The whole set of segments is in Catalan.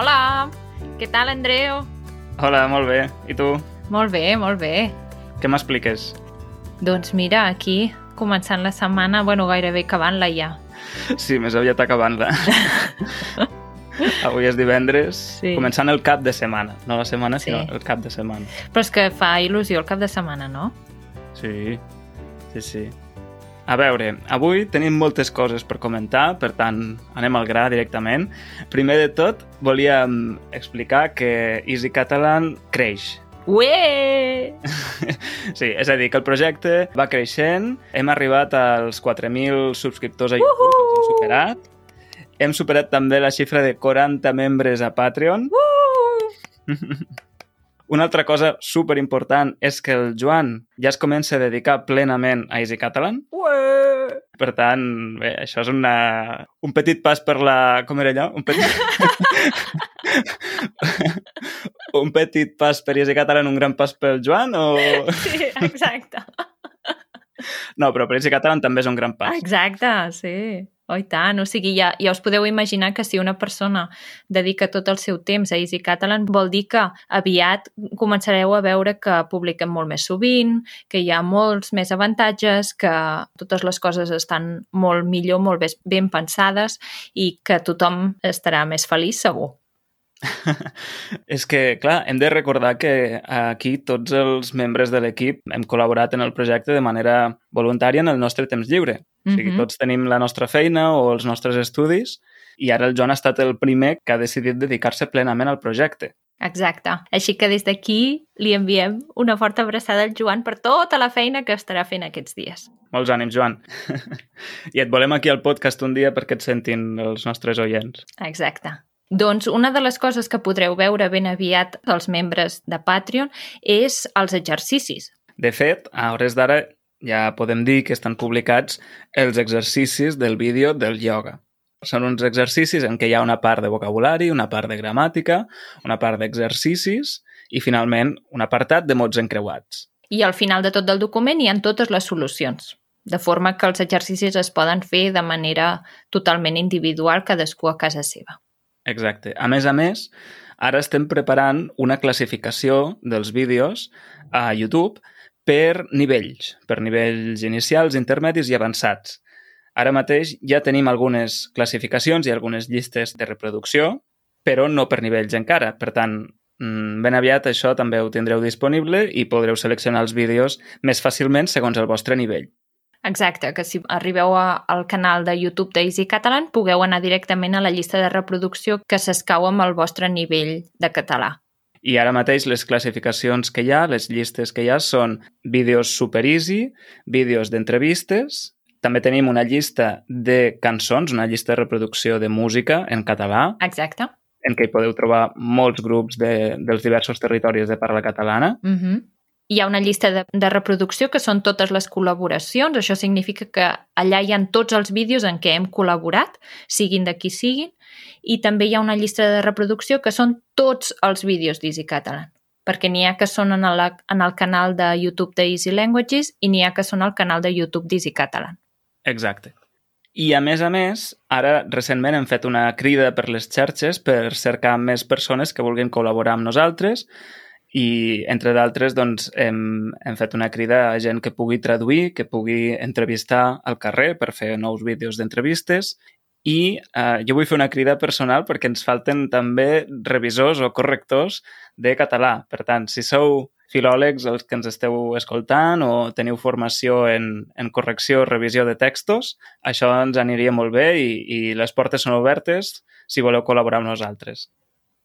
Hola! Què tal, Andreu? Hola, molt bé. I tu? Molt bé, molt bé. Què m'expliques? Doncs mira, aquí, començant la setmana, bueno, gairebé acabant-la ja. Sí, més aviat acabant-la. Avui és divendres, Sí. començant el cap de setmana. No la setmana, Sí. sinó el cap de setmana. Però és que fa il·lusió el cap de setmana, no? Sí, sí, sí. A veure, avui tenim moltes coses per comentar, per tant, anem al gra directament. Primer de tot, volíem explicar que Easy Catalan creix. Ué! Sí, és a dir, que el projecte va creixent, hem arribat als 4.000 subscriptors a YouTube, els hem superat. Hem superat també la xifra de 40 membres a Patreon. Uh! Una altra cosa super important és que el Joan ja es comença a dedicar plenament a Easy Catalan. Ué! Per tant, bé, això és una, un petit pas per la... Com era allò? Un petit... un petit pas per Easy Catalan, un gran pas pel Joan o... Sí, exacte. No, però per Easy Catalan també és un gran pas. Exacte, sí. Oh, i tant. O sigui, ja, ja us podeu imaginar que si una persona dedica tot el seu temps a Easy Catalan, vol dir que aviat començareu a veure que publiquem molt més sovint, que hi ha molts més avantatges, que totes les coses estan molt millor, molt ben, pensades i que tothom estarà més feliç, segur. És que, clar, hem de recordar que aquí tots els membres de l'equip hem col·laborat en el projecte de manera voluntària en el nostre temps lliure. O sigui, Mhm. tots tenim la nostra feina o els nostres estudis i ara el Joan ha estat el primer que ha decidit dedicar-se plenament al projecte. Exacte. Així que des d'aquí li enviem una forta abraçada al Joan per tota la feina que estarà fent aquests dies. Molts ànims, Joan. I et volem aquí al podcast un dia perquè et sentin els nostres oients. Exacte. Doncs una de les coses que podreu veure ben aviat els membres de Patreon és els exercicis. De fet, a hores d'ara ja podem dir que estan publicats els exercicis del vídeo del ioga. Són uns exercicis en què hi ha una part de vocabulari, una part de gramàtica, una part d'exercicis i, finalment, un apartat de mots encreuats. I al final de tot el document hi ha totes les solucions, de forma que els exercicis es poden fer de manera totalment individual, cadascú a casa seva. Exacte. A més a més, ara estem preparant una classificació dels vídeos a YouTube per nivells, per nivells inicials, intermedis i avançats. Ara mateix ja tenim algunes classificacions i algunes llistes de reproducció, però no per nivells encara. Per tant, mm, ben aviat això també ho tindreu disponible i podreu seleccionar els vídeos més fàcilment segons el vostre nivell. Exacte, que si arribeu a, al canal de YouTube d'Easy Catalan pugueu anar directament a la llista de reproducció que s'escau amb el vostre nivell de català. I ara mateix les classificacions que hi ha, les llistes que hi ha, són vídeos super easy, vídeos d'entrevistes, també tenim una llista de cançons, una llista de reproducció de música en català, Exacte. en què hi podeu trobar molts grups de, dels diversos territoris de parla catalana. -huh. Hi ha una llista de, de reproducció que són totes les col·laboracions. Això significa que allà hi ha tots els vídeos en què hem col·laborat, siguin de qui siguin, i també hi ha una llista de reproducció que són tots els vídeos d'Easy Catalan perquè n'hi ha que són en el, en el canal de YouTube d'Easy Languages i n'hi ha que són al canal de YouTube d'Easy Catalan. Exacte. I, a més a més, ara recentment hem fet una crida per les xarxes per cercar més persones que vulguin col·laborar amb nosaltres i, entre d'altres, doncs, hem, hem fet una crida a gent que pugui traduir, que pugui entrevistar al carrer per fer nous vídeos d'entrevistes i eh, jo vull fer una crida personal perquè ens falten també revisors o correctors de català. Per tant, si sou filòlegs els que ens esteu escoltant o teniu formació en, en correcció o revisió de textos, això ens aniria molt bé i, i les portes són obertes si voleu col·laborar amb nosaltres.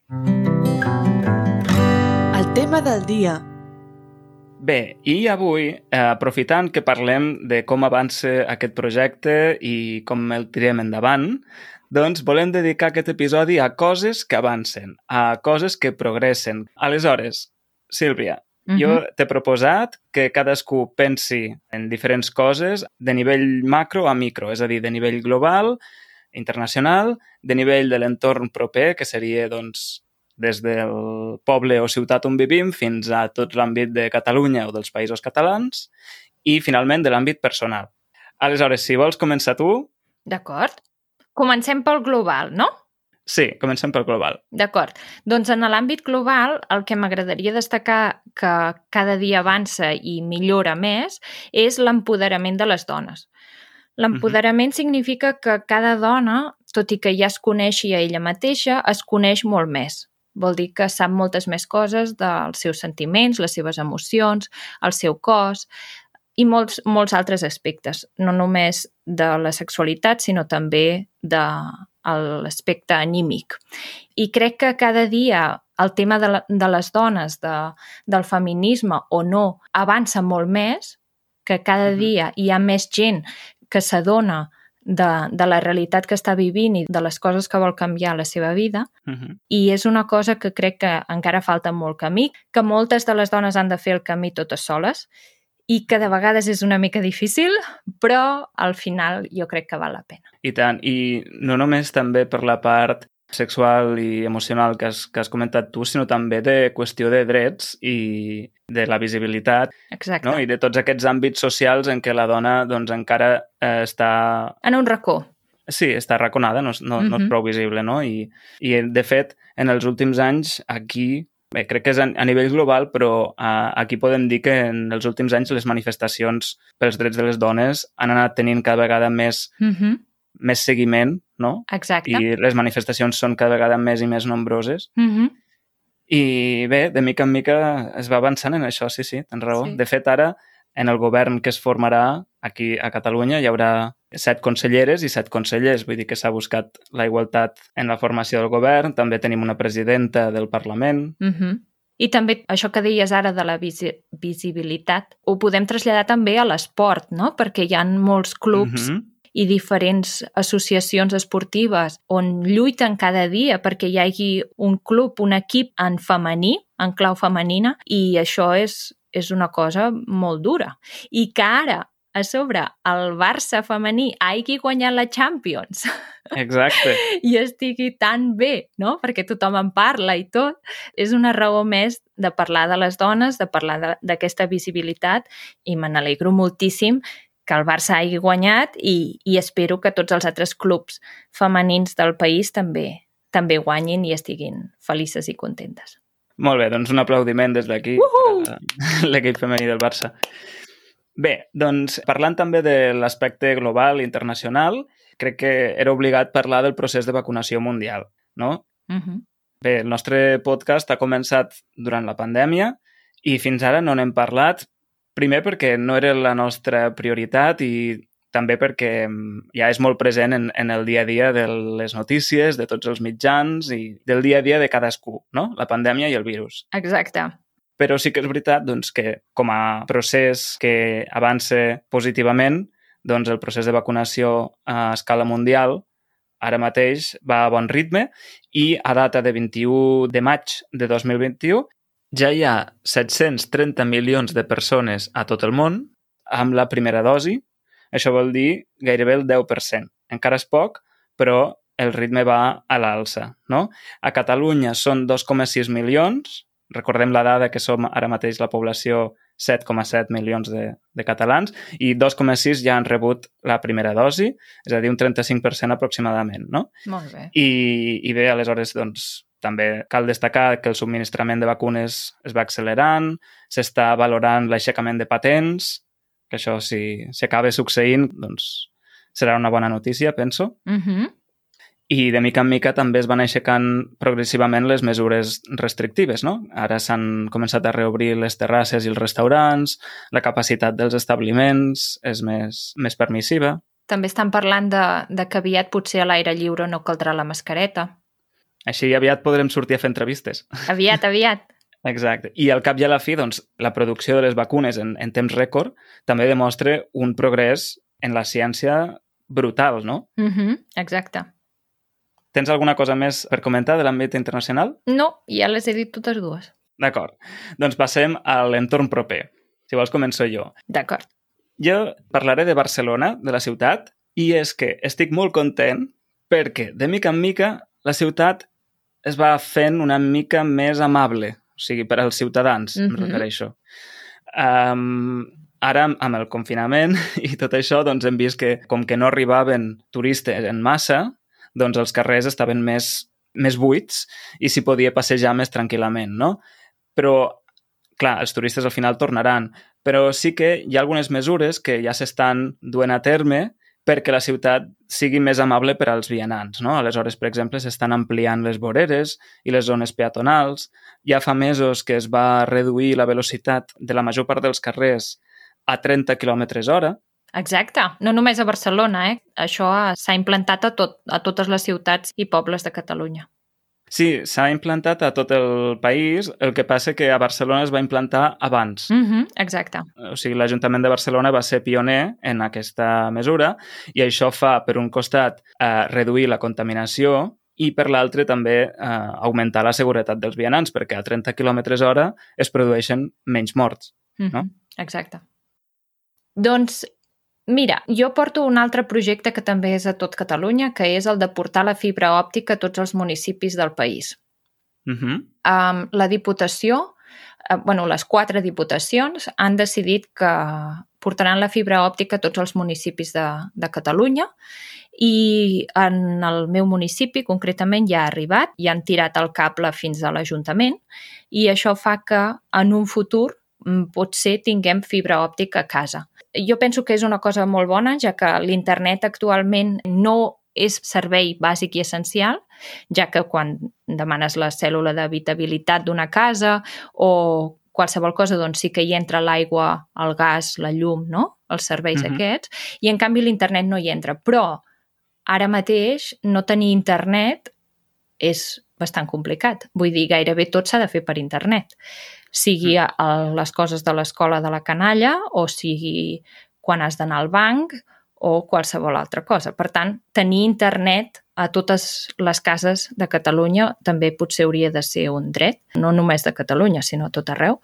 El tema del dia. Bé, i avui, eh, aprofitant que parlem de com avança aquest projecte i com el tirem endavant, doncs volem dedicar aquest episodi a coses que avancen, a coses que progressen. Aleshores, Sílvia, uh -huh. jo t'he proposat que cadascú pensi en diferents coses de nivell macro a micro, és a dir, de nivell global, internacional, de nivell de l'entorn proper, que seria, doncs, des del poble o ciutat on vivim fins a tot l'àmbit de Catalunya o dels països catalans i, finalment, de l'àmbit personal. Aleshores, si vols començar tu... D'acord. Comencem pel global, no? Sí, comencem pel global. D'acord. Doncs en l'àmbit global, el que m'agradaria destacar que cada dia avança i millora més és l'empoderament de les dones. L'empoderament mm -hmm. significa que cada dona, tot i que ja es coneixi a ella mateixa, es coneix molt més. Vol dir que sap moltes més coses dels seus sentiments, les seves emocions, el seu cos i molts, molts altres aspectes, no només de la sexualitat, sinó també de l'aspecte anímic. I crec que cada dia el tema de, la, de les dones, de, del feminisme o no, avança molt més, que cada dia hi ha més gent que s'adona de, de la realitat que està vivint i de les coses que vol canviar a la seva vida. Uh -huh. I és una cosa que crec que encara falta molt camí, que moltes de les dones han de fer el camí totes soles i que de vegades és una mica difícil, però al final jo crec que val la pena. I tant, i no només també per la part sexual i emocional que has, que has comentat tu, sinó també de qüestió de drets i de la visibilitat Exacte. no? i de tots aquests àmbits socials en què la dona doncs, encara eh, està... En un racó. Sí, està raconada, no, no, uh -huh. no és prou visible, no? I, I, de fet, en els últims anys, aquí, bé, crec que és a, a nivell global, però a, aquí podem dir que en els últims anys les manifestacions pels drets de les dones han anat tenint cada vegada més, Uh -huh. més seguiment, no? Exacte. I les manifestacions són cada vegada més i més nombroses. Uh -huh. I bé, de mica en mica es va avançant en això, sí, sí, tens raó. Sí. De fet, ara, en el govern que es formarà aquí a Catalunya, hi haurà set conselleres i set consellers, vull dir que s'ha buscat la igualtat en la formació del govern, també tenim una presidenta del Parlament. Uh -huh. I també això que deies ara de la visi visibilitat, ho podem traslladar també a l'esport, no? Perquè hi ha molts clubs Uh -huh. I diferents associacions esportives on lluiten cada dia perquè hi hagi un club, un equip en femení, en clau femenina, i això és, és una cosa molt dura. I que ara, a sobre, el Barça femení hagi guanyat la Champions Exacte. i estigui tan bé, no? perquè tothom en parla i tot, és una raó més de parlar de les dones, de parlar d'aquesta visibilitat i me n'alegro moltíssim que el Barça hagi guanyat i, i espero que tots els altres clubs femenins del país també també guanyin i estiguin felices i contentes. Molt bé, doncs un aplaudiment des d'aquí Uhu! a l'equip femení del Barça. Bé, doncs parlant també de l'aspecte global i internacional, crec que era obligat parlar del procés de vacunació mundial, no? Uh -huh. Bé, el nostre podcast ha començat durant la pandèmia i fins ara no n'hem parlat, primer perquè no era la nostra prioritat i també perquè mm, ja és molt present en, en el dia a dia de les notícies, de tots els mitjans i del dia a dia de cadascú, no? La pandèmia i el virus. Exacte. Però sí que és veritat doncs, que com a procés que avança positivament, doncs el procés de vacunació a escala mundial ara mateix va a bon ritme i a data de 21 de maig de 2021 ja hi ha 730 milions de persones a tot el món amb la primera dosi. Això vol dir gairebé el 10%. Encara és poc, però el ritme va a l'alça. No? A Catalunya són 2,6 milions, recordem la dada que som ara mateix la població 7,7 milions de, de catalans i 2,6 ja han rebut la primera dosi, és a dir, un 35% aproximadament, no? Molt bé. I, i bé, aleshores, doncs, també cal destacar que el subministrament de vacunes es va accelerant, s'està valorant l'aixecament de patents, que això, si, si acaba succeint, doncs serà una bona notícia, penso. Uh -huh. I de mica en mica també es van aixecant progressivament les mesures restrictives, no? Ara s'han començat a reobrir les terrasses i els restaurants, la capacitat dels establiments és més, més permissiva. També estan parlant de, de que aviat potser a l'aire lliure no caldrà la mascareta. Així aviat podrem sortir a fer entrevistes. Aviat, aviat. Exacte. I al cap i a la fi, doncs, la producció de les vacunes en, en temps rècord també demostra un progrés en la ciència brutal, no? Uh -huh. Exacte. Tens alguna cosa més per comentar de l'àmbit internacional? No, ja les he dit totes dues. D'acord. Doncs passem a l'entorn proper. Si vols, començo jo. D'acord. Jo parlaré de Barcelona, de la ciutat, i és que estic molt content perquè, de mica en mica, la ciutat es va fent una mica més amable, o sigui, per als ciutadans, mm -hmm. em Mhm. refereixo. Um, ara, amb el confinament i tot això, doncs hem vist que, com que no arribaven turistes en massa, doncs els carrers estaven més més buits i s'hi podia passejar més tranquil·lament, no? Però, clar, els turistes al final tornaran, però sí que hi ha algunes mesures que ja s'estan duent a terme perquè la ciutat sigui més amable per als vianants. No? Aleshores, per exemple, s'estan ampliant les voreres i les zones peatonals. Ja fa mesos que es va reduir la velocitat de la major part dels carrers a 30 km hora. Exacte. No només a Barcelona, eh? Això s'ha implantat a, tot, a totes les ciutats i pobles de Catalunya. Sí, s'ha implantat a tot el país, el que passa que a Barcelona es va implantar abans. Mm -hmm, exacte. O sigui, l'Ajuntament de Barcelona va ser pioner en aquesta mesura i això fa, per un costat, eh, reduir la contaminació i per l'altre també eh, augmentar la seguretat dels vianants, perquè a 30 km hora es produeixen menys morts. Mm -hmm, no? Exacte. Doncs Mira, jo porto un altre projecte que també és a tot Catalunya, que és el de portar la fibra òptica a tots els municipis del país. Uh -huh. um, la Diputació, uh, bueno, les quatre diputacions han decidit que portaran la fibra òptica a tots els municipis de, de Catalunya i en el meu municipi concretament ja ha arribat, ja han tirat el cable fins a l'Ajuntament i això fa que en un futur mm, potser tinguem fibra òptica a casa jo penso que és una cosa molt bona, ja que l'internet actualment no és servei bàsic i essencial, ja que quan demanes la cèl·lula d'habitabilitat d'una casa o qualsevol cosa, doncs sí que hi entra l'aigua, el gas, la llum, no? els serveis uh -huh. aquests, i en canvi l'internet no hi entra. Però ara mateix no tenir internet és bastant complicat. Vull dir, gairebé tot s'ha de fer per internet sigui mm. a les coses de l'escola de la canalla o sigui quan has d'anar al banc o qualsevol altra cosa. Per tant, tenir internet a totes les cases de Catalunya també potser hauria de ser un dret, no només de Catalunya, sinó a tot arreu.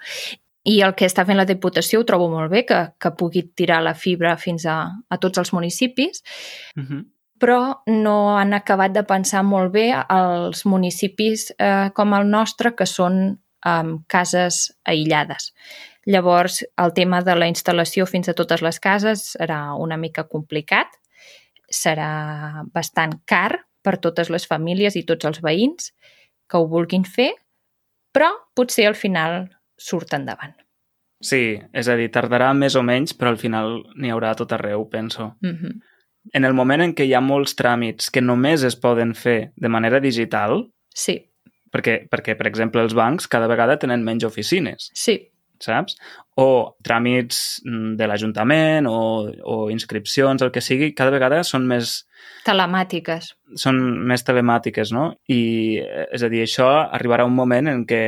I el que està fent la Diputació ho trobo molt bé, que, que pugui tirar la fibra fins a, a tots els municipis, uh -huh. però no han acabat de pensar molt bé als municipis eh, com el nostre, que són amb cases aïllades. Llavors, el tema de la instal·lació fins a totes les cases serà una mica complicat, serà bastant car per totes les famílies i tots els veïns que ho vulguin fer, però potser al final surt endavant. Sí, és a dir, tardarà més o menys, però al final n'hi haurà tot arreu, penso. Mm -hmm. En el moment en què hi ha molts tràmits que només es poden fer de manera digital, sí perquè, perquè, per exemple, els bancs cada vegada tenen menys oficines. Sí. Saps? O tràmits mm, de l'Ajuntament o, o inscripcions, el que sigui, cada vegada són més... Telemàtiques. Són més telemàtiques, no? I, és a dir, això arribarà un moment en què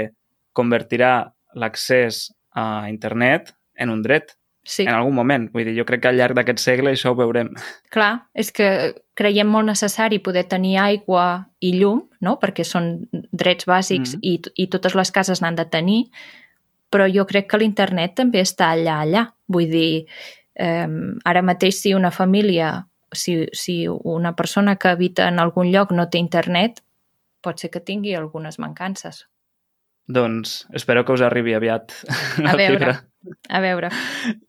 convertirà l'accés a internet en un dret Sí. En algun moment. Vull dir, jo crec que al llarg d'aquest segle això ho veurem. Clar, és que creiem molt necessari poder tenir aigua i llum, no? perquè són drets bàsics mm. i, i totes les cases n'han de tenir, però jo crec que l'internet també està allà, allà. Vull dir, eh, ara mateix si una família, si, si una persona que habita en algun lloc no té internet, pot ser que tingui algunes mancances. Doncs espero que us arribi aviat a veure, fibra. A veure.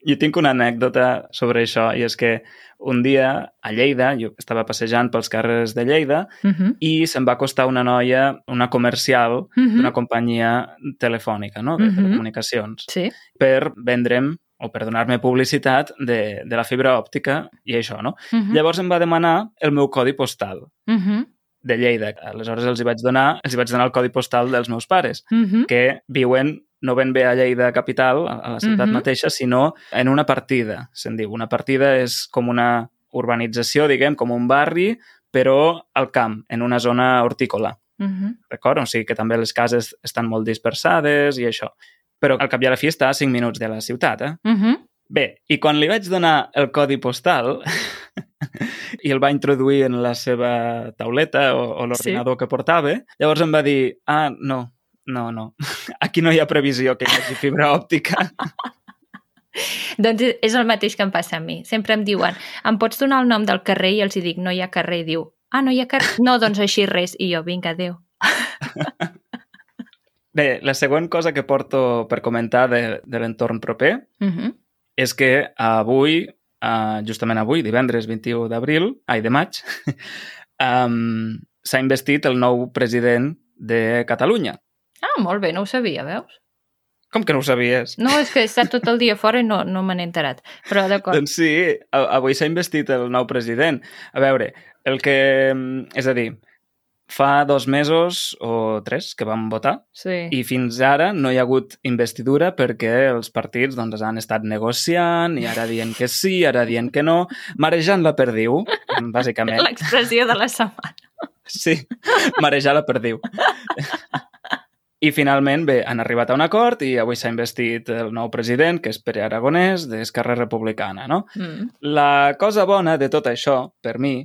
Jo tinc una anècdota sobre això i és que un dia a Lleida, jo estava passejant pels carrers de Lleida uh mhm. -huh. i se'm va acostar una noia, una comercial uh mhm. -huh. d'una companyia telefònica, no? de uh mhm. -huh. telecomunicacions, sí. per vendre'm o per donar-me publicitat de, de la fibra òptica i això, no? Uh -huh. Llavors em va demanar el meu codi postal. Uh -huh de Lleida. Aleshores els hi vaig donar, els hi vaig donar el codi postal dels meus pares, uh -huh. que viuen no ben bé a Lleida capital, a la ciutat uh -huh. mateixa, sinó en una partida, se'n diu. Una partida és com una urbanització, diguem, com un barri, però al camp, en una zona hortícola. Uh -huh. D'acord? O sigui que també les cases estan molt dispersades i això. Però al cap i a la fi està a 5 minuts de la ciutat, eh? Uh -huh. Bé, i quan li vaig donar el codi postal i el va introduir en la seva tauleta o, o l'ordinador sí. que portava, llavors em va dir, ah, no, no, no, aquí no hi ha previsió que hi hagi fibra òptica. doncs és el mateix que em passa a mi. Sempre em diuen, em pots donar el nom del carrer? I els hi dic, no hi ha carrer. I diu, ah, no hi ha carrer? No, doncs així res. I jo, vinga, adéu. Bé, la següent cosa que porto per comentar de, de l'entorn proper uh -huh. és que avui, uh, justament avui, divendres 21 d'abril, ai, de maig, um, s'ha investit el nou president de Catalunya. Ah, molt bé, no ho sabia, veus? Com que no ho sabies? No, és que he estat tot el dia fora i no, no me n'he enterat. Però d'acord. Doncs sí, avui s'ha investit el nou president. A veure, el que... És a dir, fa dos mesos o tres que vam votar Sí. i fins ara no hi ha hagut investidura perquè els partits doncs, han estat negociant i ara dient que sí, ara dient que no, marejant la perdiu, bàsicament. L'expressió de la setmana. Sí, marejar la perdiu. I finalment, bé, han arribat a un acord i avui s'ha investit el nou president, que és Pere Aragonès, d'Esquerra Republicana, no? Mm. La cosa bona de tot això, per mi,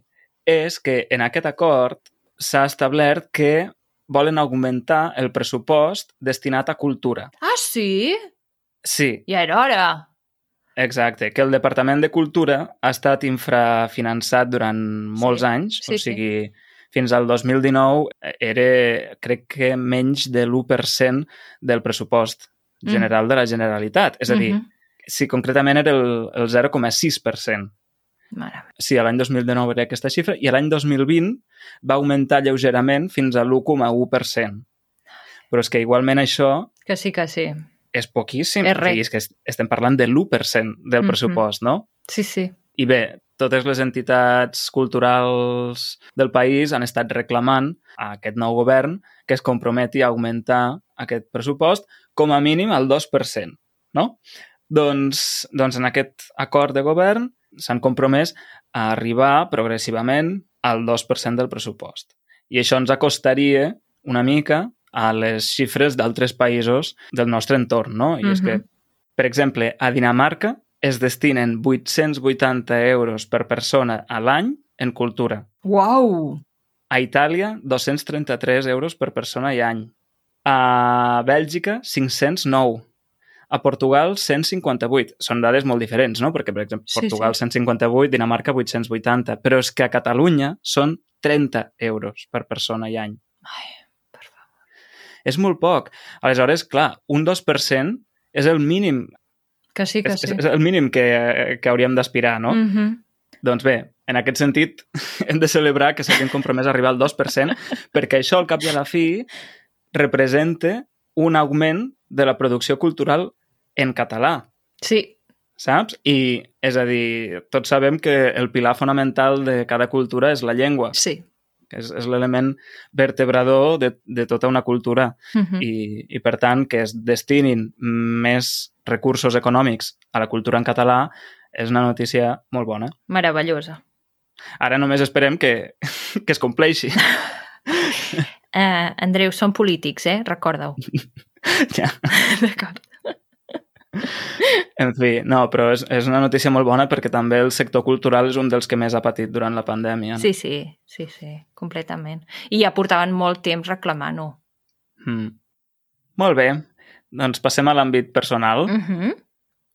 és que en aquest acord s'ha establert que volen augmentar el pressupost destinat a cultura. Ah, sí? Sí, Ja era hora. exacte, que el Departament de Cultura ha estat infrafinançat durant molts Sí, anys, sí, o sigui, fins al 2019 era, crec que, menys de l'1% del pressupost Mm. general de la Generalitat. És a dir, Mhm. si concretament era el, el 0,6%. Mare. Sí, l'any 2019 era aquesta xifra i l'any 2020 va augmentar lleugerament fins a l'1,1%. Però és que igualment això Que sí, que sí. és poquíssim. És O sigui, res. és que est- estem parlant de l'1% del Mhm. pressupost, no? Sí, sí. I bé, totes les entitats culturals del país han estat reclamant a aquest nou govern que es comprometi a augmentar aquest pressupost com a mínim al 2%, no? Doncs, doncs en aquest acord de govern s'han compromès a arribar progressivament al 2% del pressupost. I això ens acostaria una mica a les xifres d'altres països del nostre entorn, no? I és que, Mhm. per exemple, a Dinamarca es destinen 880 euros per persona a l'any en cultura. Uau! A Itàlia, 233 euros per persona i any. A Bèlgica, 509. A Portugal, 158. Són dades molt diferents, no? Perquè, per exemple, Sí, Portugal, 158, Dinamarca, 880. Però és que a Catalunya són 30 euros per persona i any. Ai, per favor. És molt poc. Aleshores, clar, un 2% és el mínim, Que sí, que és, sí. és el mínim que, que hauríem d'aspirar, no? Mhm. Doncs bé, en aquest sentit, hem de celebrar que s'hagin compromès a arribar al 2%, perquè això, al cap i a la fi, representa un augment de la producció cultural en català, Sí, saps? I, és a dir, tots sabem que el pilar fonamental de cada cultura és la llengua, sí. és, és l'element vertebrador de, de tota una cultura. Mhm. I, I, per tant, que es destinin més recursos econòmics a la cultura en català és una notícia molt bona. Meravellosa. Ara només esperem que, que es compleixi. Eh, Andreu, són polítics, eh? Recorda-ho. ja. D'acord. En fi, no, però és, és una notícia molt bona perquè també el sector cultural és un dels que més ha patit durant la pandèmia. no? Sí, sí, sí, sí, completament. I ja portaven molt temps reclamant-ho. Mm. Molt bé. Doncs passem a l'àmbit personal. Mm -hmm.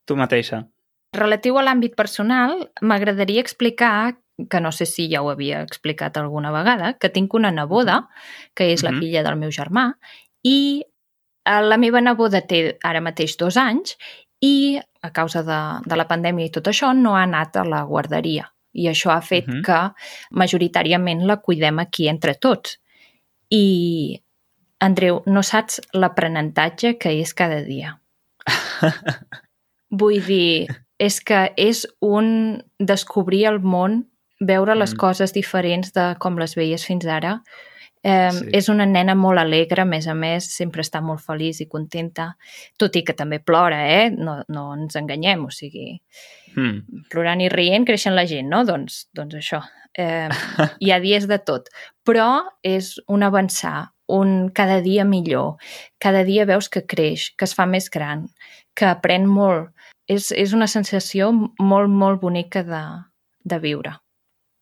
Tu mateixa. Relatiu a l'àmbit personal, m'agradaria explicar, que no sé si ja ho havia explicat alguna vegada, que tinc una neboda, que és la Mhm. filla del meu germà, i la meva neboda té ara mateix dos anys i a causa de, de la pandèmia i tot això no ha anat a la guarderia. I això ha fet Mhm. que majoritàriament la cuidem aquí entre tots. I, Andreu, no saps l'aprenentatge que és cada dia. Vull dir, és que és un descobrir el món, veure les Mm. coses diferents de com les veies fins ara. Eh, Sí. És una nena molt alegre, a més a més, sempre està molt feliç i contenta, tot i que també plora, eh? No, no ens enganyem, o sigui, Mm. plorant i rient creixen la gent, no? Doncs, doncs això. Eh, hi ha dies de tot. Però és un avançar, un cada dia millor. Cada dia veus que creix, que es fa més gran, que aprèn molt. És, és una sensació molt, molt bonica de, de viure.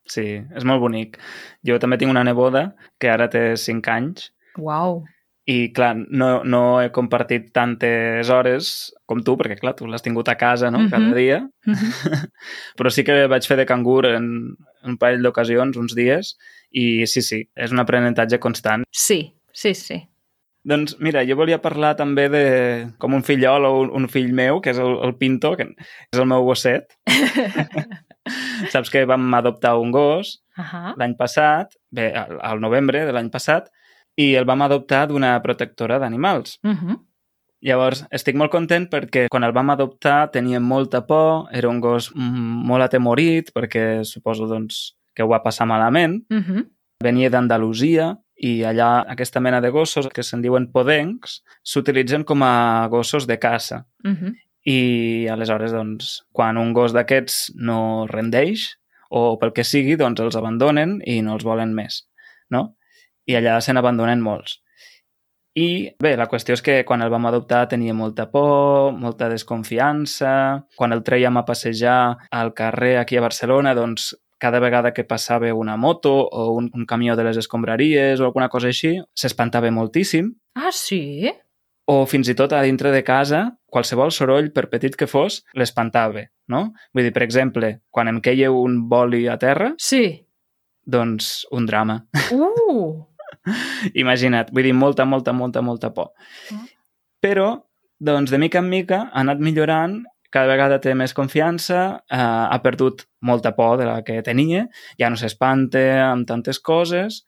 Sí, és molt bonic. Jo també tinc una neboda que ara té 5 anys Uau! i, clar, no, no he compartit tantes hores com tu, perquè, clar, tu l'has tingut a casa, no?, Mhm. cada dia. Mhm. Però sí que vaig fer de cangur en, en un parell d'ocasions, uns dies, i sí, sí, és un aprenentatge constant. Sí, sí, sí. Doncs mira, jo volia parlar també de com un fillol o un, un fill meu, que és el, el Pinto, que és el meu gosset. Saps que vam adoptar un gos Ahà. l'any passat, bé, al al novembre de l'any passat, i el vam adoptar d'una protectora d'animals. Uh -huh. Llavors, estic molt content perquè quan el vam adoptar tenia molta por, era un gos molt atemorit perquè suposo doncs, que ho va passar malament. Uh -huh. Venia d'Andalusia i allà aquesta mena de gossos que se'n diuen podencs s'utilitzen com a gossos de caça. Uh -huh. I aleshores, doncs, quan un gos d'aquests no rendeix o pel que sigui, doncs els abandonen i no els volen més, no? I allà se n'abandonen molts. I bé, la qüestió és que quan el vam adoptar tenia molta por, molta desconfiança. Quan el treiem a passejar al carrer aquí a Barcelona, doncs cada vegada que passava una moto o un, un camió de les escombraries o alguna cosa així, s'espantava moltíssim. Ah, sí? O fins i tot a dintre de casa, qualsevol soroll, per petit que fos, l'espantava, no? Vull dir, per exemple, quan em queia un boli a terra, Sí. doncs un drama. Uh! Imagina't, vull dir, molta, molta, molta, molta por. Mm. Però, doncs, de mica en mica ha anat millorant, cada vegada té més confiança, eh, ha perdut molta por de la que tenia, ja no s'espanta amb tantes coses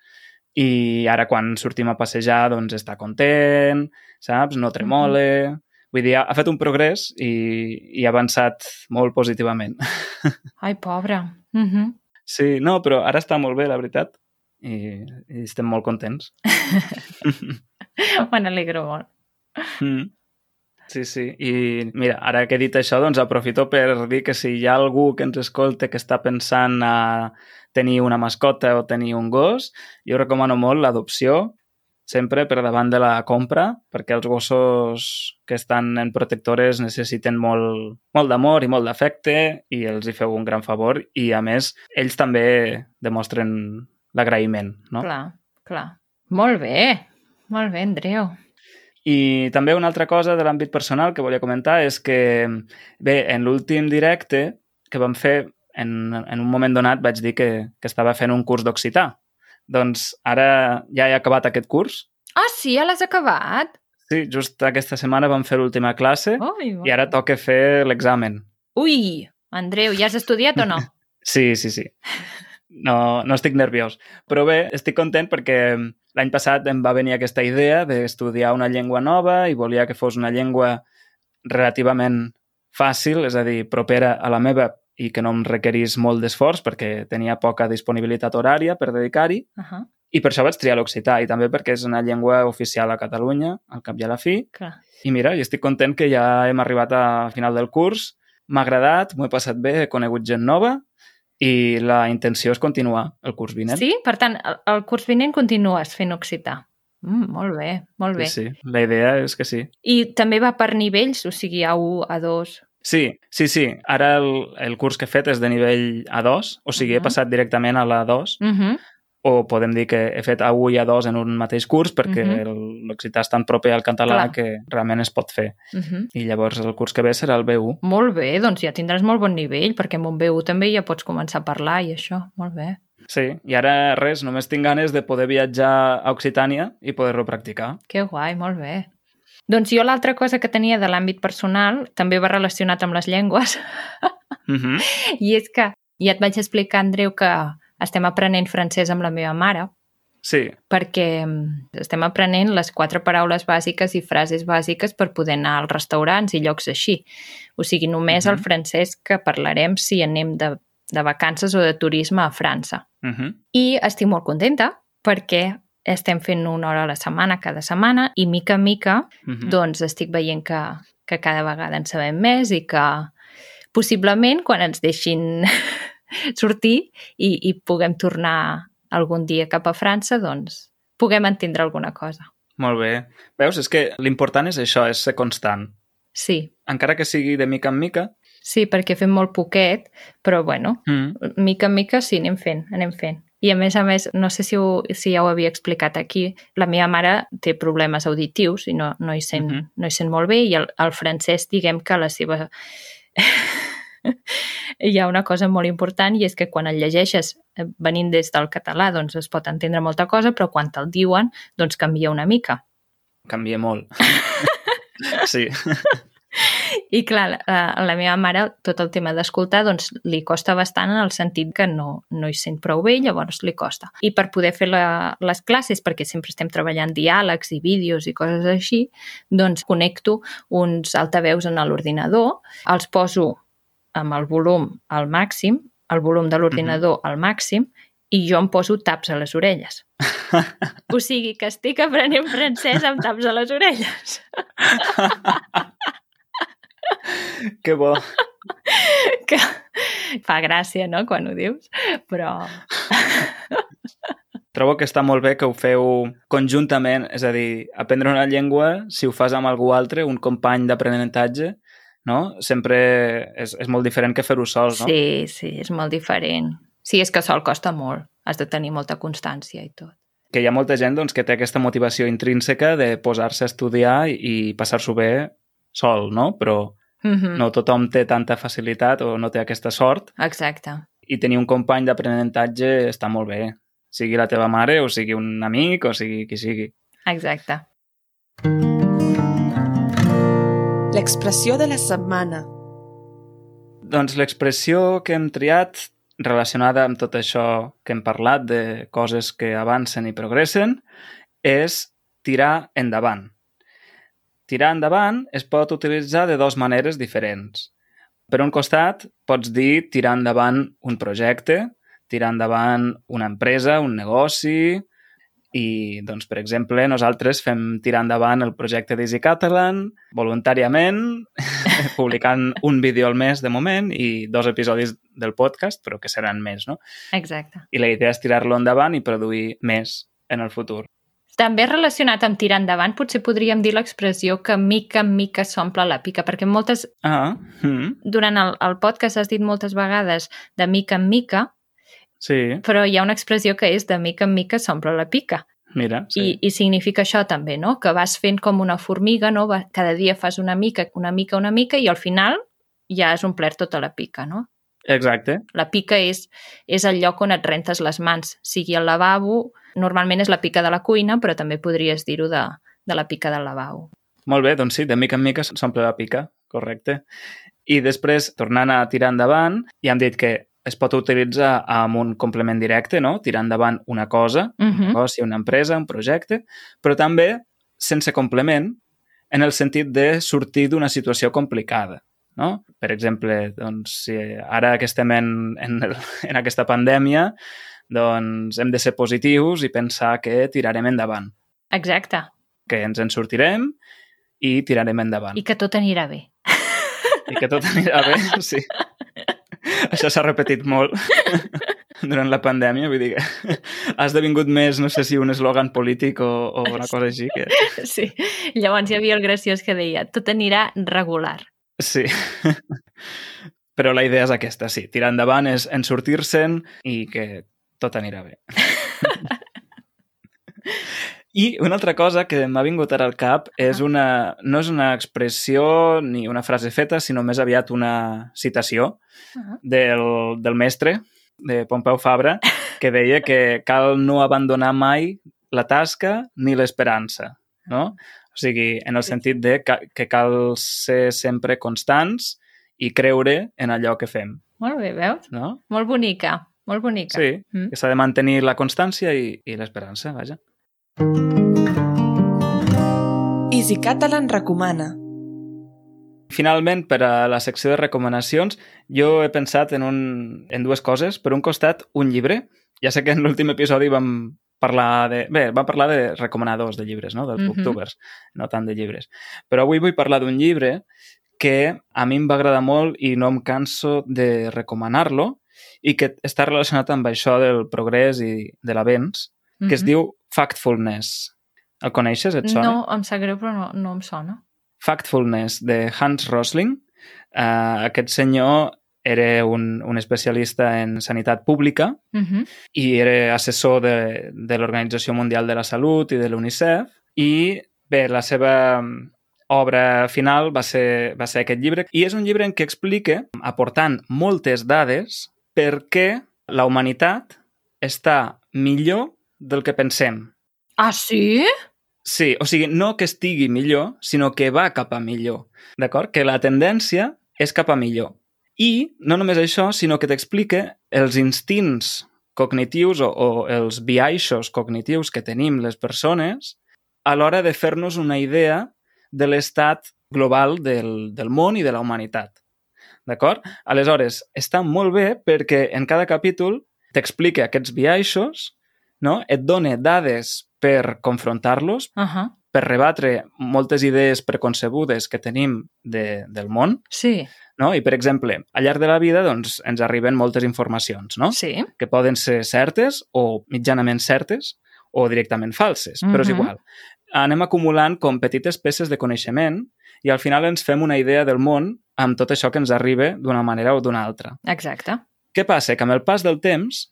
i ara quan sortim a passejar doncs està content, saps? No tremole... Vull dir, ha, ha fet un progrés i, i ha avançat molt positivament. Ai, pobre. Uh -huh. Sí, no, però ara està molt bé, la veritat, i, i estem molt contents. Me n'alegro molt. Mm. Sí, sí. I mira, ara que he dit això, doncs aprofito per dir que si hi ha algú que ens escolta que està pensant a tenir una mascota o tenir un gos, jo recomano molt l'adopció, sempre per davant de la compra, perquè els gossos que estan en protectores necessiten molt, molt d'amor i molt d'afecte i els hi feu un gran favor i, a més, ells també demostren l'agraïment, no? Clar, clar. Molt bé. Molt bé, Andreu. I també una altra cosa de l'àmbit personal que volia comentar és que, bé, en l'últim directe que vam fer, en, en un moment donat vaig dir que, que estava fent un curs d'occità. Doncs ara ja he acabat aquest curs. Ah, sí? Ja l'has acabat? Sí, just aquesta setmana vam fer l'última classe Ui, i ara toca fer l'examen. Ui, Andreu, ja has estudiat o no? Sí, sí, sí. No, no estic nerviós. Però bé, estic content perquè l'any passat em va venir aquesta idea d'estudiar una llengua nova i volia que fos una llengua relativament fàcil, és a dir, propera a la meva i que no em requerís molt d'esforç perquè tenia poca disponibilitat horària per dedicar-hi Uh -huh. i per això vaig triar l'occità i també perquè és una llengua oficial a Catalunya, al cap i a la fi. Clar. I mira, i estic content que ja hem arribat a final del curs, m'ha agradat, m'ho he passat bé, he conegut gent nova i la intenció és continuar el curs vinent. Sí? Per tant, el, el curs vinent continues fent occità. Mm, molt bé, molt bé. Sí, sí, la idea és que sí. I també va per nivells, o sigui, A1, A2... Sí, sí, sí. Ara el, el curs que he fet és de nivell A2, o sigui, he Mhm. passat directament a l'A2, Uh -huh. o podem dir que he fet A1 i A2 en un mateix curs perquè Mhm. el- l'occità és tan proper al català Clar. que realment es pot fer. Uh -huh. I llavors el curs que ve serà el B1. Molt bé, doncs ja tindràs molt bon nivell, perquè amb un B1 també ja pots començar a parlar i això. Molt bé. Sí, i ara res, només tinc ganes de poder viatjar a Occitània i poder-ho practicar. Que guai, molt bé. Doncs jo l'altra cosa que tenia de l'àmbit personal també va relacionat amb les llengües Mm -hmm. i és que ja et vaig explicar, Andreu, que estem aprenent francès amb la meva mare Sí, perquè mm, estem aprenent les quatre paraules bàsiques i frases bàsiques per poder anar als restaurants i llocs així. O sigui, només Mhm. el francès que parlarem si anem de, de vacances o de turisme a França. mm -hmm. I estic molt contenta perquè estem fent una hora a la setmana cada setmana i mica en mica Mm -hmm. doncs estic veient que, que cada vegada en sabem més i que possiblement quan ens deixin sortir i, i puguem tornar algun dia cap a França, doncs puguem entendre alguna cosa. Molt bé. Veus, és que l'important és això, és ser constant. Sí, Encara que sigui de mica en mica, sí, perquè fem molt poquet, però bueno, mm. mica en mica sí, anem fent, anem fent. I a més a més, no sé si, ho, si ja ho havia explicat aquí, la meva mare té problemes auditius i no, no, hi, sent, Mhm. no hi sent molt bé i el, el francès, diguem que la seva... hi ha una cosa molt important i és que quan el llegeixes eh, venint des del català doncs es pot entendre molta cosa, però quan te'l diuen doncs canvia una mica. canvia molt. sí. I clar, a, a la meva mare tot el tema d'escoltar doncs, li costa bastant en el sentit que no, no hi sent prou bé, llavors li costa. I per poder fer la, les classes, perquè sempre estem treballant diàlegs i vídeos i coses així, doncs connecto uns altaveus en l'ordinador, els poso amb el volum al màxim, el volum de l'ordinador al màxim, i jo em poso taps a les orelles. o sigui que estic aprenent francès amb taps a les orelles. Que bo. que fa gràcia, no?, quan ho dius, però... Trobo que està molt bé que ho feu conjuntament, és a dir, aprendre una llengua, si ho fas amb algú altre, un company d'aprenentatge, no? Sempre és, és molt diferent que fer-ho sols, no? Sí, sí, és molt diferent. Sí, és que sol costa molt. Has de tenir molta constància i tot. Que hi ha molta gent doncs, que té aquesta motivació intrínseca de posar-se a estudiar i passar-s'ho bé sol, no? Però Mm -hmm. no tothom té tanta facilitat o no té aquesta sort Exacte. i tenir un company d'aprenentatge està molt bé, sigui la teva mare o sigui un amic o sigui qui sigui. Exacte. L'expressió de la setmana. Doncs l'expressió que hem triat relacionada amb tot això que hem parlat de coses que avancen i progressen és tirar endavant. Tirar endavant es pot utilitzar de dues maneres diferents. Per un costat, pots dir tirar endavant un projecte, tirar endavant una empresa, un negoci, i, doncs, per exemple, nosaltres fem tirar endavant el projecte d'Easy Catalan voluntàriament, publicant un vídeo al mes de moment i dos episodis del podcast, però que seran més, no? Exacte. I la idea és tirar-lo endavant i produir més en el futur. També relacionat amb tirar endavant, potser podríem dir l'expressió que mica en mica s'omple la pica, perquè moltes, Ah, mm, durant el, el podcast has dit moltes vegades de mica en mica, sí, però hi ha una expressió que és de mica en mica s'omple la pica. mira, sí. I, I significa això també, no? Que vas fent com una formiga, no? Va, cada dia fas una mica, una mica, una mica, i al final ja has omplert tota la pica, no? Exacte. La pica és, és el lloc on et rentes les mans, sigui el lavabo, normalment és la pica de la cuina, però també podries dir-ho de, de la pica del lavabo. Molt bé, doncs sí, de mica en mica s'omple la pica, correcte. I després, tornant a tirar endavant, ja hem dit que es pot utilitzar amb un complement directe, no? Tirar endavant una cosa, Uh un -huh. negoci, una empresa, un projecte, però també sense complement en el sentit de sortir d'una situació complicada. No? Per exemple, doncs, si ara que estem en, en, el, en aquesta pandèmia, doncs hem de ser positius i pensar que tirarem endavant, Exacte. que ens en sortirem i tirarem endavant. I que tot anirà bé. I que tot anirà bé, sí. Això s'ha repetit molt durant la pandèmia, vull dir que ha esdevingut més, no sé si un eslògan polític o, o una cosa així. Que... Sí. Llavors hi havia el graciós que deia tot anirà regular. Sí. Però la idea és aquesta, sí. Tirar endavant és en sortir-se'n i que tot anirà bé. I una altra cosa que m'ha vingut ara al cap és una, no és una expressió ni una frase feta, sinó més aviat una citació del, del mestre, de Pompeu Fabra, que deia que cal no abandonar mai la tasca ni l'esperança, no? O sigui, en el sentit de que, que cal ser sempre constants i creure en allò que fem, Molt bé, veus? no? Molt bonica, molt bonica. Sí, Mm. que s'ha de mantenir la constància i, i l'esperança, vaja. Easy Catalan recomana. Finalment, per a la secció de recomanacions, jo he pensat en, un, en dues coses. Per un costat, un llibre. Ja sé que en l'últim episodi vam parlar de... Bé, vam parlar de recomanadors de llibres, no? dels Mhm. booktubers, no tant de llibres. Però avui vull parlar d'un llibre que a mi em va agradar molt i no em canso de recomanar-lo i que està relacionat amb això del progrés i de l'avenç, que es Mhm. diu Factfulness. El coneixes? Et sona? No, em sap greu, però no, no em sona. Factfulness de Hans Rosling. Uh, aquest senyor era un, un especialista en sanitat pública Uh -huh. i era assessor de, de l'Organització Mundial de la Salut i de l'UNICEF i bé, la seva mm, obra final va ser, va ser aquest llibre i és un llibre en què explica, aportant moltes dades, per què la humanitat està millor del que pensem. Ah, sí? Sí, o sigui, no que estigui millor, sinó que va cap a millor, d'acord? Que la tendència és cap a millor. I no només això, sinó que t'explica els instints cognitius o, o els biaixos cognitius que tenim les persones a l'hora de fer-nos una idea de l'estat global del, del món i de la humanitat. D'acord? Aleshores, està molt bé perquè en cada capítol t'explica aquests biaixos, no? et dona dades per confrontar-los, Uh -huh. per rebatre moltes idees preconcebudes que tenim de, del món, Sí, no? I, per exemple, al llarg de la vida doncs, ens arriben moltes informacions, no? sí. que poden ser certes o mitjanament certes o directament falses, però és Mhm. igual. Anem acumulant com petites peces de coneixement i al final ens fem una idea del món amb tot això que ens arriba d'una manera o d'una altra. Exacte. Què passa? Que amb el pas del temps,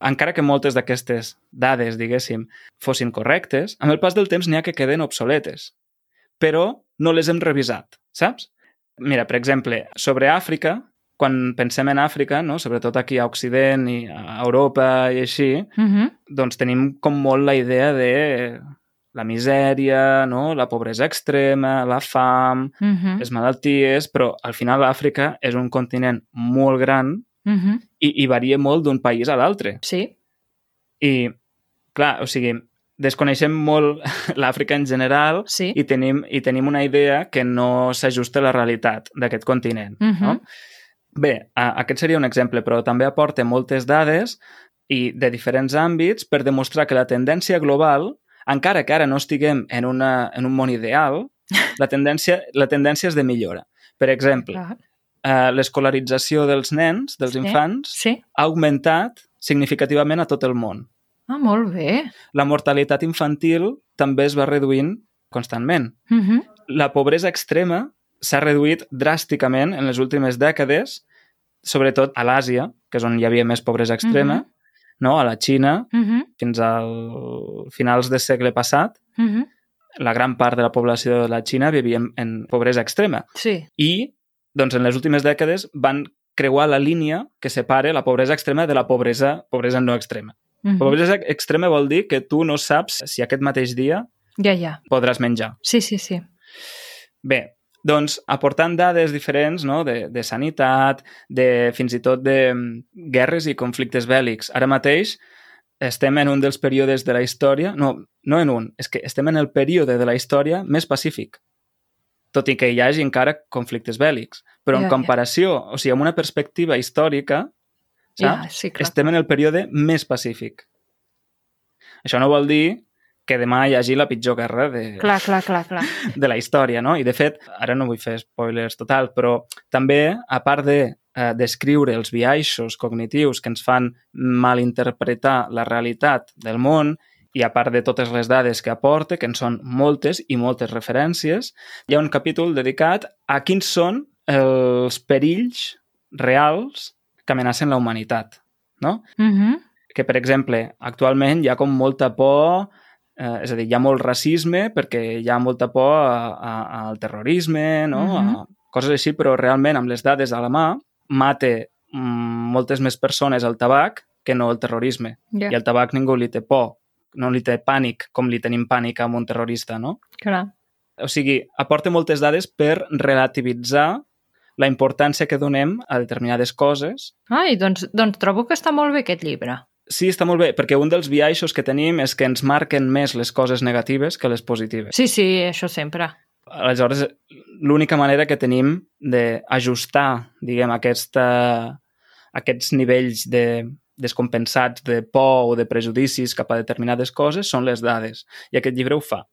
encara que moltes d'aquestes dades, diguéssim, fossin correctes, amb el pas del temps n'hi ha que queden obsoletes, però no les hem revisat, saps? Mira, per exemple, sobre Àfrica, quan pensem en Àfrica, no? sobretot aquí a Occident i a Europa i així, Uh -huh. doncs tenim com molt la idea de la misèria, no? la pobresa extrema, la fam, Uh -huh. les malalties, però al final Àfrica és un continent molt gran Uh -huh. i, i varia molt d'un país a l'altre. Sí, I, clar, o sigui, desconeixem molt l'Àfrica en general sí. i tenim, i tenim una idea que no s'ajusta a la realitat d'aquest continent. Mhm. no? Bé, a, aquest seria un exemple, però també aporta moltes dades i de diferents àmbits per demostrar que la tendència global, encara que ara no estiguem en, una, en un món ideal, la tendència, la tendència és de millora. Per exemple, Clar. eh, l'escolarització dels nens, dels Sí. infants, Sí. ha augmentat significativament a tot el món. Ah, molt bé. La mortalitat infantil també es va reduint constantment. Uh -huh. La pobresa extrema s'ha reduït dràsticament en les últimes dècades, sobretot a l'Àsia, que és on hi havia més pobresa extrema, Mhm. No? a la Xina, Uh -huh. fins al finals del segle passat, Uh -huh. la gran part de la població de la Xina vivia en, en pobresa extrema. Sí. I, doncs, en les últimes dècades van creuar la línia que separa la pobresa extrema de la pobresa, pobresa no extrema. Uh -huh. Pobresa extrema vol dir que tu no saps si aquest mateix dia Ja, ja. podràs menjar. Sí, sí, sí. Bé, doncs aportant dades diferents no? de, de sanitat, de fins i tot de mm, guerres i conflictes bèl·lics. Ara mateix estem en un dels períodes de la història, no, no en un, és que estem en el període de la història més pacífic, tot i que hi hagi encara conflictes bèl·lics. Però en Ja, ja. comparació, o sigui, amb una perspectiva històrica, saps? sí, clar. estem en el període més pacífic. Això no vol dir que demà hi hagi la pitjor guerra de, Clar, clar, clar, clar. de la història, no? I, de fet, ara no vull fer spoilers total, però també, a part de eh, descriure els biaixos cognitius que ens fan malinterpretar la realitat del món i a part de totes les dades que aporta, que en són moltes i moltes referències, hi ha un capítol dedicat a quins són els perills reals que amenacen la humanitat, no? Uh -huh. que, per exemple, actualment hi ha com molta por, eh, és a dir, hi ha molt racisme perquè hi ha molta por a, a, al terrorisme, no? Mhm. a coses així, però realment amb les dades a la mà mata mm, moltes més persones el tabac que no el terrorisme. Ja, I el tabac ningú li té por, no li té pànic com li tenim pànic amb un terrorista, no? clar. O sigui, aporta moltes dades per relativitzar la importància que donem a determinades coses Ai, doncs, doncs trobo que està molt bé aquest llibre. Sí, està molt bé, perquè un dels biaixos que tenim és que ens marquen més les coses negatives que les positives. Sí, sí, això sempre. Aleshores, l'única manera que tenim d'ajustar, diguem, aquesta, aquests nivells de descompensats de por o de prejudicis cap a determinades coses són les dades. I aquest llibre ho fa.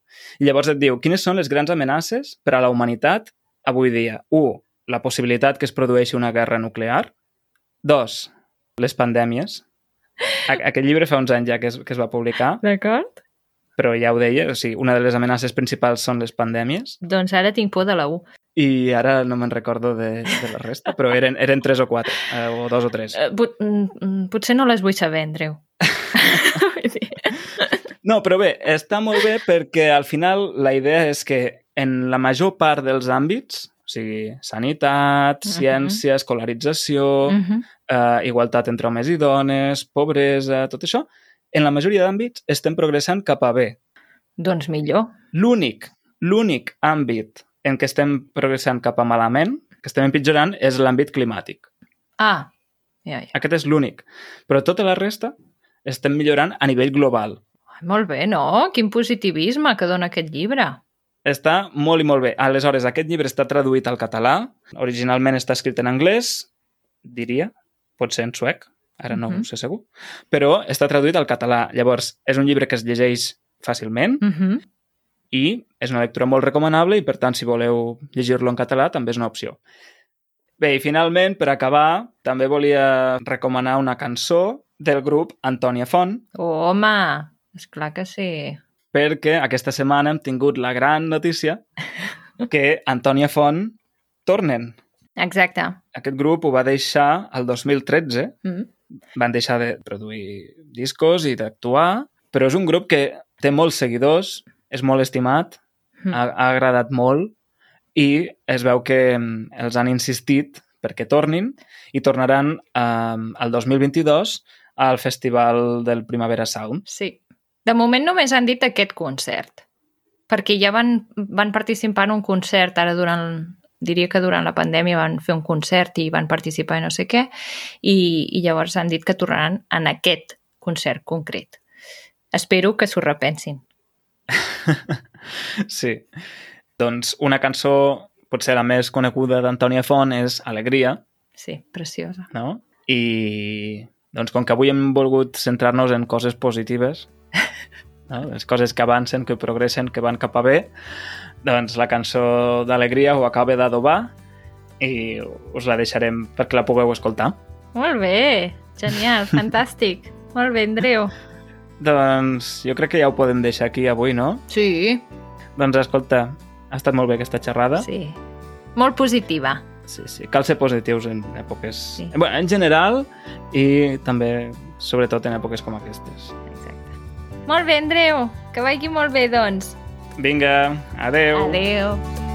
I llavors et diu, quines són les grans amenaces per a la humanitat avui dia? 1. La possibilitat que es produeixi una guerra nuclear. 2. Les pandèmies. Aquest llibre fa uns anys ja que es, que es va publicar, D'acord? però ja ho deia, o sigui, una de les amenaces principals són les pandèmies Doncs ara tinc por de la U. i ara no me'n recordo de, de la resta, però eren, eren tres o quatre, eh, o dos o tres. Eh, pot, mm, mm, potser no les vull saber, Andreu. No, però bé, està molt bé perquè al final la idea és que en la major part dels àmbits, o sigui, sanitat, Mhm. ciència, escolarització, Mhm. Eh, igualtat entre homes i dones, pobresa, tot això, en la majoria d'àmbits estem progressant cap a bé. Doncs millor. L'únic, l'únic àmbit en què estem progressant cap a malament, que estem empitjorant, és l'àmbit climàtic. Ah, ja, ja. Aquest és l'únic. Però tota la resta estem millorant a nivell global. Molt bé, no? Quin positivisme que dona aquest llibre. Està molt i molt bé. Aleshores, aquest llibre està traduït al català. Originalment està escrit en anglès, diria, pot ser en suec, ara no Mhm. ho sé segur, però està traduït al català. Llavors, és un llibre que es llegeix fàcilment Uh -huh. i és una lectura molt recomanable i, per tant, si voleu llegir-lo en català, també és una opció. Bé, i finalment, per acabar, també volia recomanar una cançó del grup Antònia Font, Oh, home, és clar que sí. perquè aquesta setmana hem tingut la gran notícia que Antònia Font tornen. Exacte. Aquest grup ho va deixar el 2013, Mm. van deixar de produir discos i d'actuar, però és un grup que té molts seguidors, és molt estimat, Mm. ha, ha agradat molt i es veu que mm, els han insistit perquè tornin i tornaran eh, el 2022 al Festival del Primavera Sound. Sí. De moment només han dit aquest concert, perquè ja van, van participar en un concert ara durant diria que durant la pandèmia van fer un concert i van participar i no sé què, i, i llavors han dit que tornaran en aquest concert concret. Espero que s'ho repensin. Sí. Doncs una cançó, potser la més coneguda d'Antònia Font, és Alegria, Sí, preciosa. no? I doncs com que avui hem volgut centrar-nos en coses positives, no? les coses que avancen, que progressen, que van cap a bé, doncs la cançó d'Alegria ho acaba d'adobar i us la deixarem perquè la pugueu escoltar. Molt bé, genial, fantàstic. Molt bé, Andreu. Doncs jo crec que ja ho podem deixar aquí avui, no? Sí, Doncs escolta, ha estat molt bé aquesta xerrada. sí. Molt positiva. Sí, sí. Cal ser positius en èpoques... Sí. Bueno, en general i també, sobretot, en èpoques com aquestes. Exacte. Molt bé, Andreu. Que vagi molt bé, doncs. Vinga, adeu. Adeu.